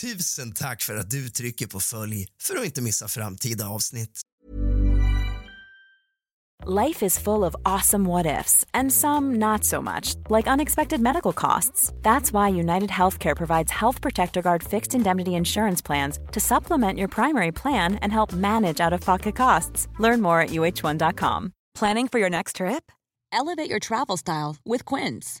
Tusen tack för att du trycker på följ för att inte missa framtida avsnitt. Life is full of awesome what ifs, and some not so much, like unexpected medical costs. That's why United Healthcare provides Health Protector Guard fixed indemnity insurance plans to supplement your primary plan and help manage out of pocket costs. Learn more at uh1.com. Planning for your next trip? Elevate your travel style with Quince.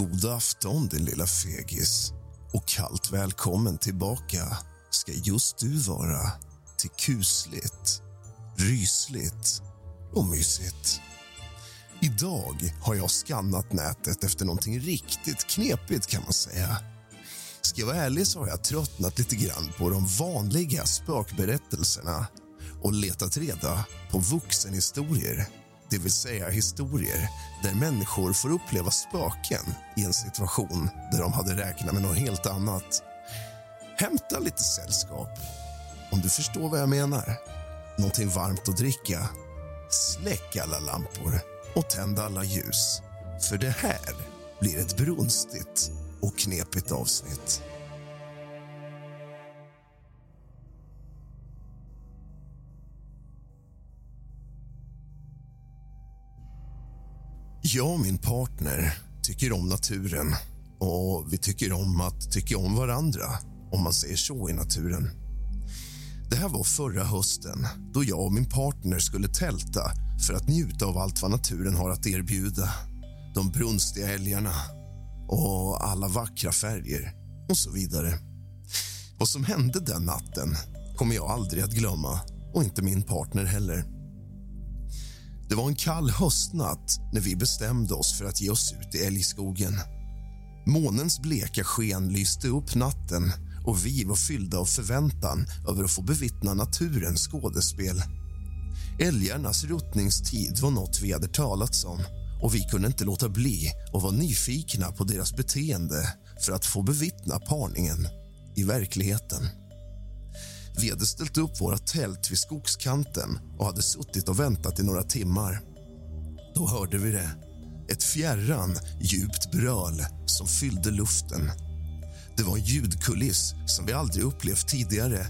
God afton, din lilla fegis. Och kallt välkommen tillbaka ska just du vara till kusligt, rysligt och mysigt. Idag har jag skannat nätet efter någonting riktigt knepigt kan man säga. Ska jag vara ärlig så har jag tröttnat lite grann på de vanliga spökberättelserna och letat reda på vuxenhistorier det vill säga historier där människor får uppleva spöken i en situation där de hade räknat med något helt annat. Hämta lite sällskap, om du förstår vad jag menar. Någonting varmt att dricka. Släck alla lampor och tänd alla ljus. För det här blir ett brunstigt och knepigt avsnitt. Jag och min partner tycker om naturen och vi tycker om att tycka om varandra, om man säger så i naturen. Det här var förra hösten då jag och min partner skulle tälta för att njuta av allt vad naturen har att erbjuda. De brunstiga älgarna och alla vackra färger och så vidare. Vad som hände den natten kommer jag aldrig att glömma och inte min partner heller. Det var en kall höstnatt när vi bestämde oss för att ge oss ut i älgskogen. Månens bleka sken lyste upp natten och vi var fyllda av förväntan över att få bevittna naturens skådespel. Älgarnas ruttningstid var något vi hade talats om och vi kunde inte låta bli att vara nyfikna på deras beteende för att få bevittna parningen i verkligheten. Vi hade ställt upp våra tält vid skogskanten och hade suttit och väntat i några timmar. Då hörde vi det. Ett fjärran, djupt bröl som fyllde luften. Det var en ljudkuliss som vi aldrig upplevt tidigare.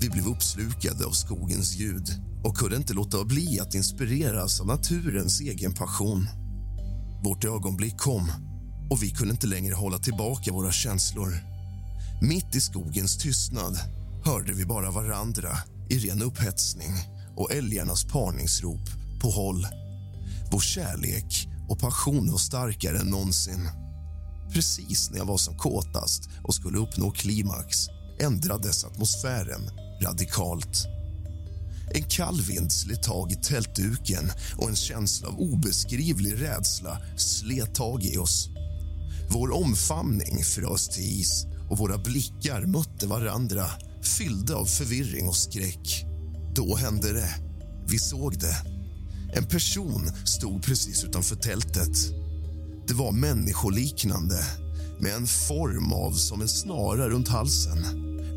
Vi blev uppslukade av skogens ljud och kunde inte låta bli att inspireras av naturens egen passion. Vårt ögonblick kom och vi kunde inte längre hålla tillbaka våra känslor. Mitt i skogens tystnad hörde vi bara varandra i ren upphetsning och älgarnas parningsrop på håll. Vår kärlek och passion var starkare än någonsin. Precis när jag var som kåtast och skulle uppnå klimax ändrades atmosfären radikalt. En kall vind slet tag i tältduken och en känsla av obeskrivlig rädsla slet tag i oss. Vår omfamning frös till is och våra blickar mötte varandra fyllda av förvirring och skräck. Då hände det. Vi såg det. En person stod precis utanför tältet. Det var människoliknande med en form av som en snara runt halsen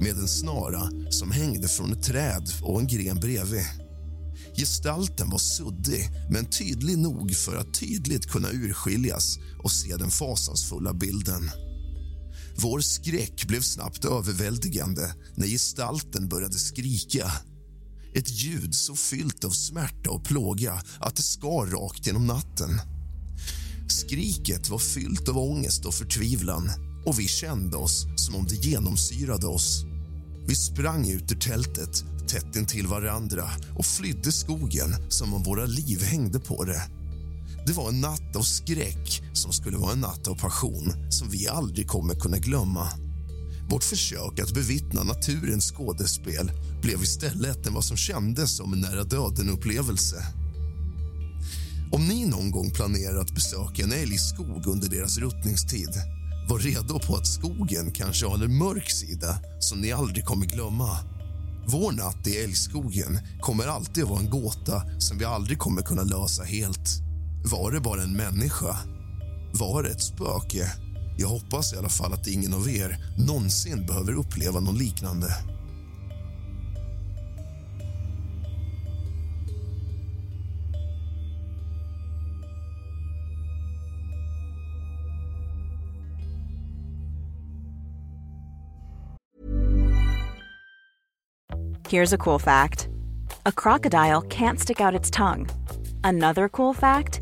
med en snara som hängde från ett träd och en gren bredvid. Gestalten var suddig, men tydlig nog för att tydligt kunna urskiljas och se den fasansfulla bilden. Vår skräck blev snabbt överväldigande när gestalten började skrika. Ett ljud så fyllt av smärta och plåga att det skar rakt genom natten. Skriket var fyllt av ångest och förtvivlan och vi kände oss som om det genomsyrade oss. Vi sprang ut ur tältet tätt intill varandra och flydde skogen som om våra liv hängde på det. Det var en natt av skräck som skulle vara en natt av passion som vi aldrig kommer kunna glömma. Vårt försök att bevittna naturens skådespel blev istället en vad som kändes som en nära döden-upplevelse. Om ni någon gång planerar att besöka en älgskog under deras ruttningstid var redo på att skogen kanske har en mörk sida som ni aldrig kommer glömma. Vår natt i älgskogen kommer alltid att vara en gåta som vi aldrig kommer kunna lösa helt. Var det bara en människa? Var det ett spöke? Jag hoppas i alla fall att ingen av er någonsin behöver uppleva något liknande. Here's a cool fact a crocodile can't stick out its tongue. Another cool fact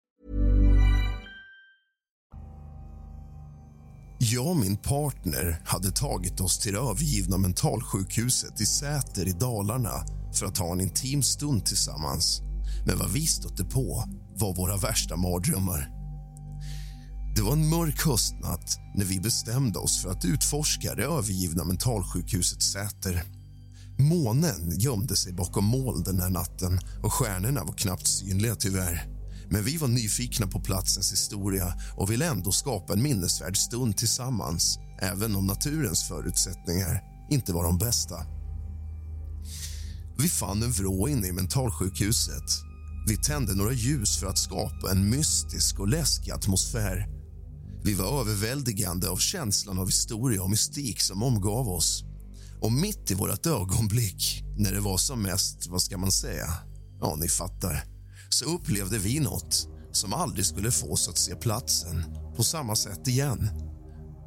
Jag och min partner hade tagit oss till det övergivna mentalsjukhuset i Säter i Dalarna för att ha en intim stund tillsammans. Men vad vi stötte på var våra värsta mardrömmar. Det var en mörk höstnatt när vi bestämde oss för att utforska det övergivna mentalsjukhuset Säter. Månen gömde sig bakom moln den här natten och stjärnorna var knappt synliga tyvärr. Men vi var nyfikna på platsens historia och ville ändå skapa en minnesvärd stund tillsammans även om naturens förutsättningar inte var de bästa. Vi fann en vrå inne i mentalsjukhuset. Vi tände några ljus för att skapa en mystisk och läskig atmosfär. Vi var överväldigande av känslan av historia och mystik som omgav oss. Och mitt i vårt ögonblick, när det var som mest, vad ska man säga? Ja, ni fattar så upplevde vi något som aldrig skulle få oss att se platsen på samma sätt igen.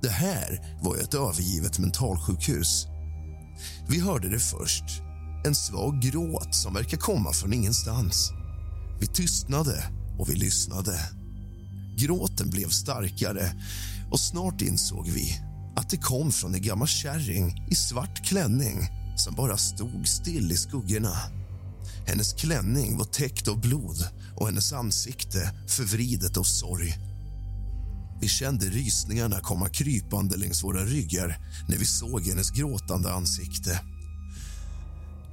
Det här var ett övergivet mentalsjukhus. Vi hörde det först, en svag gråt som verkar komma från ingenstans. Vi tystnade och vi lyssnade. Gråten blev starkare och snart insåg vi att det kom från en gammal kärring i svart klänning som bara stod still i skuggorna. Hennes klänning var täckt av blod och hennes ansikte förvridet av sorg. Vi kände rysningarna komma krypande längs våra ryggar när vi såg hennes gråtande ansikte.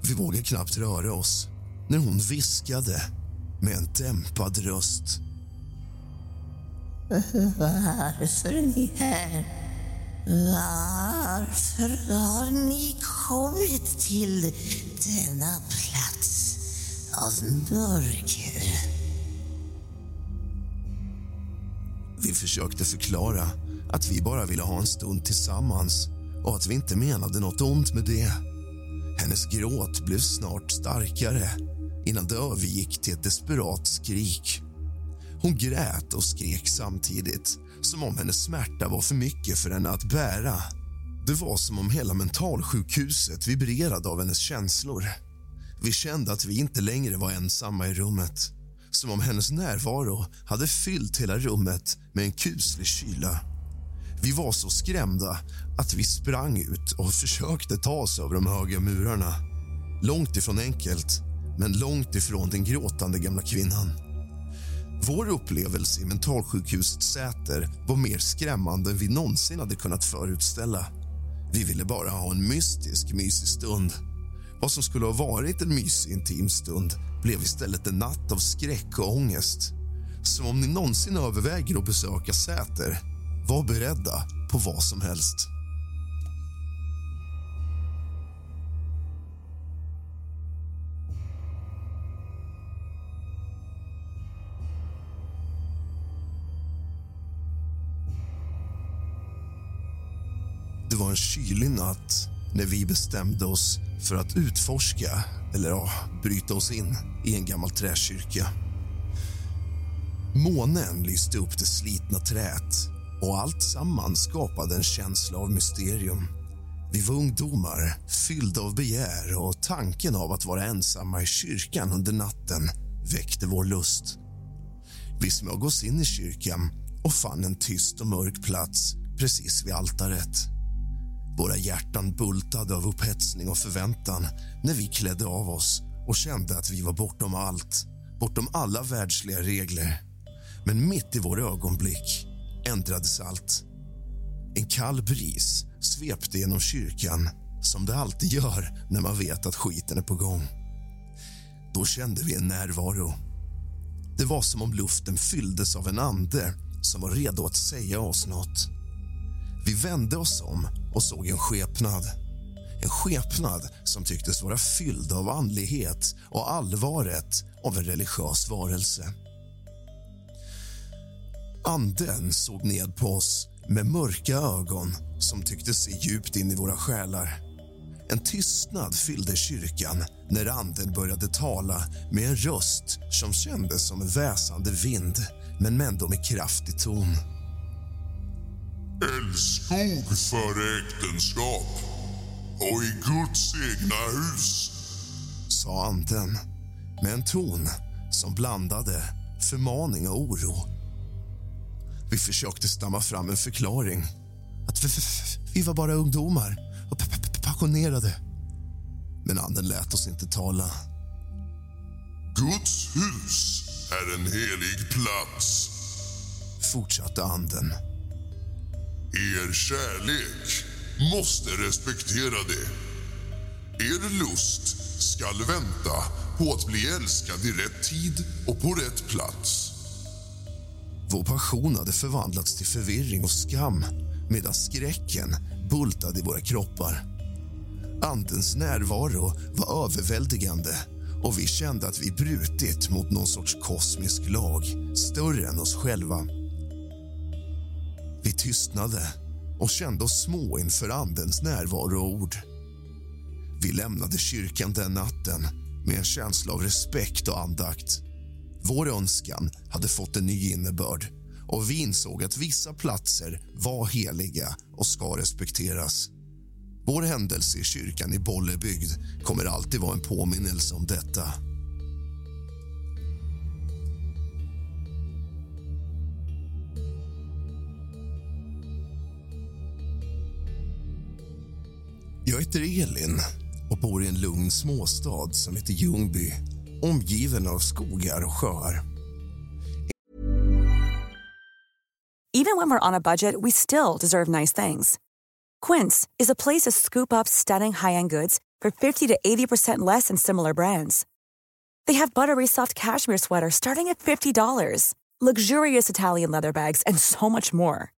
Vi vågade knappt röra oss när hon viskade med en dämpad röst. Varför är ni här? Varför har ni kommit till denna plats av mörker? Vi försökte förklara att vi bara ville ha en stund tillsammans och att vi inte menade något ont med det. Hennes gråt blev snart starkare innan det övergick till ett desperat skrik. Hon grät och skrek samtidigt, som om hennes smärta var för mycket för henne att bära. Det var som om hela mentalsjukhuset vibrerade av hennes känslor. Vi kände att vi inte längre var ensamma i rummet. Som om hennes närvaro hade fyllt hela rummet med en kuslig kyla. Vi var så skrämda att vi sprang ut och försökte ta oss över de höga murarna. Långt ifrån enkelt, men långt ifrån den gråtande gamla kvinnan. Vår upplevelse i mentalsjukhusets Säter var mer skrämmande än vi någonsin hade kunnat förutställa. Vi ville bara ha en mystisk, mysig stund. Vad som skulle ha varit en mysig, intim stund blev istället en natt av skräck och ångest. Så om ni någonsin överväger att besöka Säter, var beredda på vad som helst. Det var en kylig natt när vi bestämde oss för att utforska, eller ja, bryta oss in i en gammal träkyrka. Månen lyste upp det slitna träet och allt samman skapade en känsla av mysterium. Vi var ungdomar, fyllda av begär och tanken av att vara ensamma i kyrkan under natten väckte vår lust. Vi smög oss in i kyrkan och fann en tyst och mörk plats precis vid altaret. Våra hjärtan bultade av upphetsning och förväntan när vi klädde av oss och kände att vi var bortom allt, bortom alla världsliga regler. Men mitt i vår ögonblick ändrades allt. En kall bris svepte genom kyrkan som det alltid gör när man vet att skiten är på gång. Då kände vi en närvaro. Det var som om luften fylldes av en ande som var redo att säga oss något. Vi vände oss om och såg en skepnad. En skepnad som tycktes vara fylld av andlighet och allvaret av en religiös varelse. Anden såg ned på oss med mörka ögon som tycktes se djupt in i våra själar. En tystnad fyllde kyrkan när anden började tala med en röst som kändes som en väsande vind men ändå med kraftig ton. Älskog före äktenskap och i Guds egna hus. sa anden med en ton som blandade förmaning och oro. Vi försökte stamma fram en förklaring. Att vi, vi var bara ungdomar och passionerade. Men anden lät oss inte tala. Guds hus är en helig plats. Fortsatte anden. Er kärlek måste respektera det. Er lust skall vänta på att bli älskad i rätt tid och på rätt plats. Vår passion hade förvandlats till förvirring och skam medan skräcken bultade i våra kroppar. Andens närvaro var överväldigande och vi kände att vi brutit mot någon sorts kosmisk lag större än oss själva. Vi tystnade och kände oss små inför Andens närvaro och ord. Vi lämnade kyrkan den natten med en känsla av respekt och andakt. Vår önskan hade fått en ny innebörd och vi insåg att vissa platser var heliga och ska respekteras. Vår händelse i kyrkan i Bollebygd kommer alltid vara en påminnelse om detta. Heter Elin och bor i en lugn småstad som heter Ljungby omgiven av skogar och sjöar. Even when we're on a budget we still deserve nice things. Quince is a place to scoop up stunning high-end goods for 50 to 80% less than similar brands. They have buttery soft cashmere sweaters starting at $50, luxurious Italian leather bags, and so much more.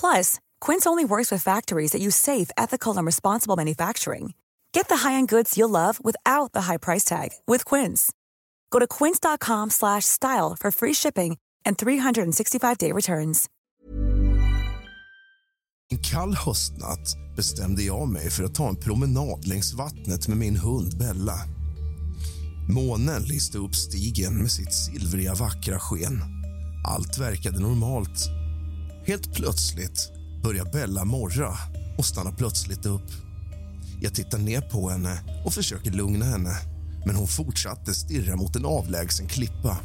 Plus, Quince only works with factories that use safe, ethical, and responsible manufacturing. Get the high-end goods you'll love without the high price tag with Quince. Go to quince.com/style for free shipping and 365-day returns. En kall höstnatt bestämde jag mig för att ta en promenad längs vattnet med min hund Bella. Månen lyste upp stigen med sitt silvriga vackra sken. Allt verkade normalt. Helt plötsligt börjar Bella morra och stannar plötsligt upp. Jag tittar ner på henne och försöker lugna henne men hon fortsatte stirra mot en avlägsen klippa.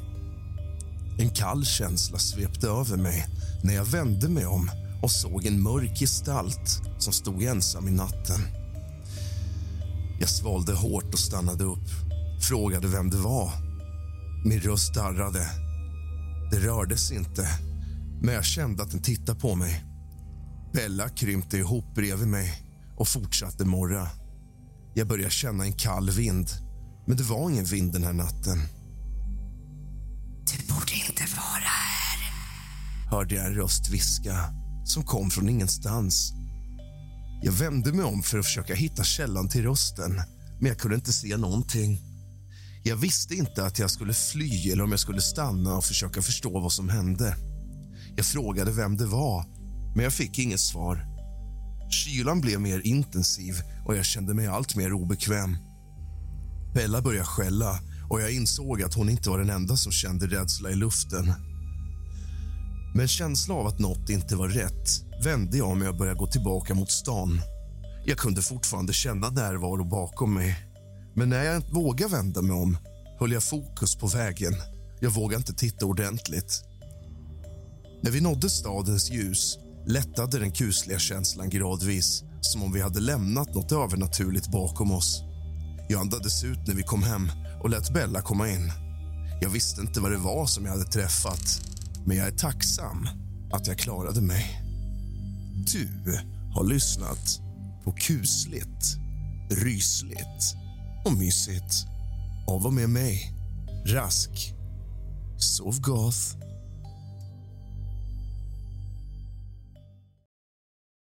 En kall känsla svepte över mig när jag vände mig om och såg en mörk gestalt som stod ensam i natten. Jag svalde hårt och stannade upp, frågade vem det var. Min röst darrade. Det rördes inte, men jag kände att den tittade på mig. Bella krympte ihop bredvid mig och fortsatte morra. Jag började känna en kall vind, men det var ingen vind den här natten. Du borde inte vara här. Hörde jag en röst viska som kom från ingenstans. Jag vände mig om för att försöka hitta källan till rösten, men jag kunde inte se någonting. Jag visste inte att jag skulle fly eller om jag skulle stanna och försöka förstå vad som hände. Jag frågade vem det var, men jag fick inget svar. Kylan blev mer intensiv och jag kände mig allt mer obekväm. Bella började skälla och jag insåg att hon inte var den enda som kände rädsla i luften. Med en känsla av att något inte var rätt vände jag mig och började gå tillbaka mot stan. Jag kunde fortfarande känna närvaro bakom mig. Men när jag inte vågade vända mig om höll jag fokus på vägen. Jag vågade inte titta ordentligt. När vi nådde stadens ljus lättade den kusliga känslan gradvis som om vi hade lämnat något övernaturligt bakom oss. Jag andades ut när vi kom hem och lät Bella komma in. Jag visste inte vad det var som jag hade träffat men jag är tacksam att jag klarade mig. Du har lyssnat på kusligt, rysligt och mysigt av och med mig, Rask. Sov goth.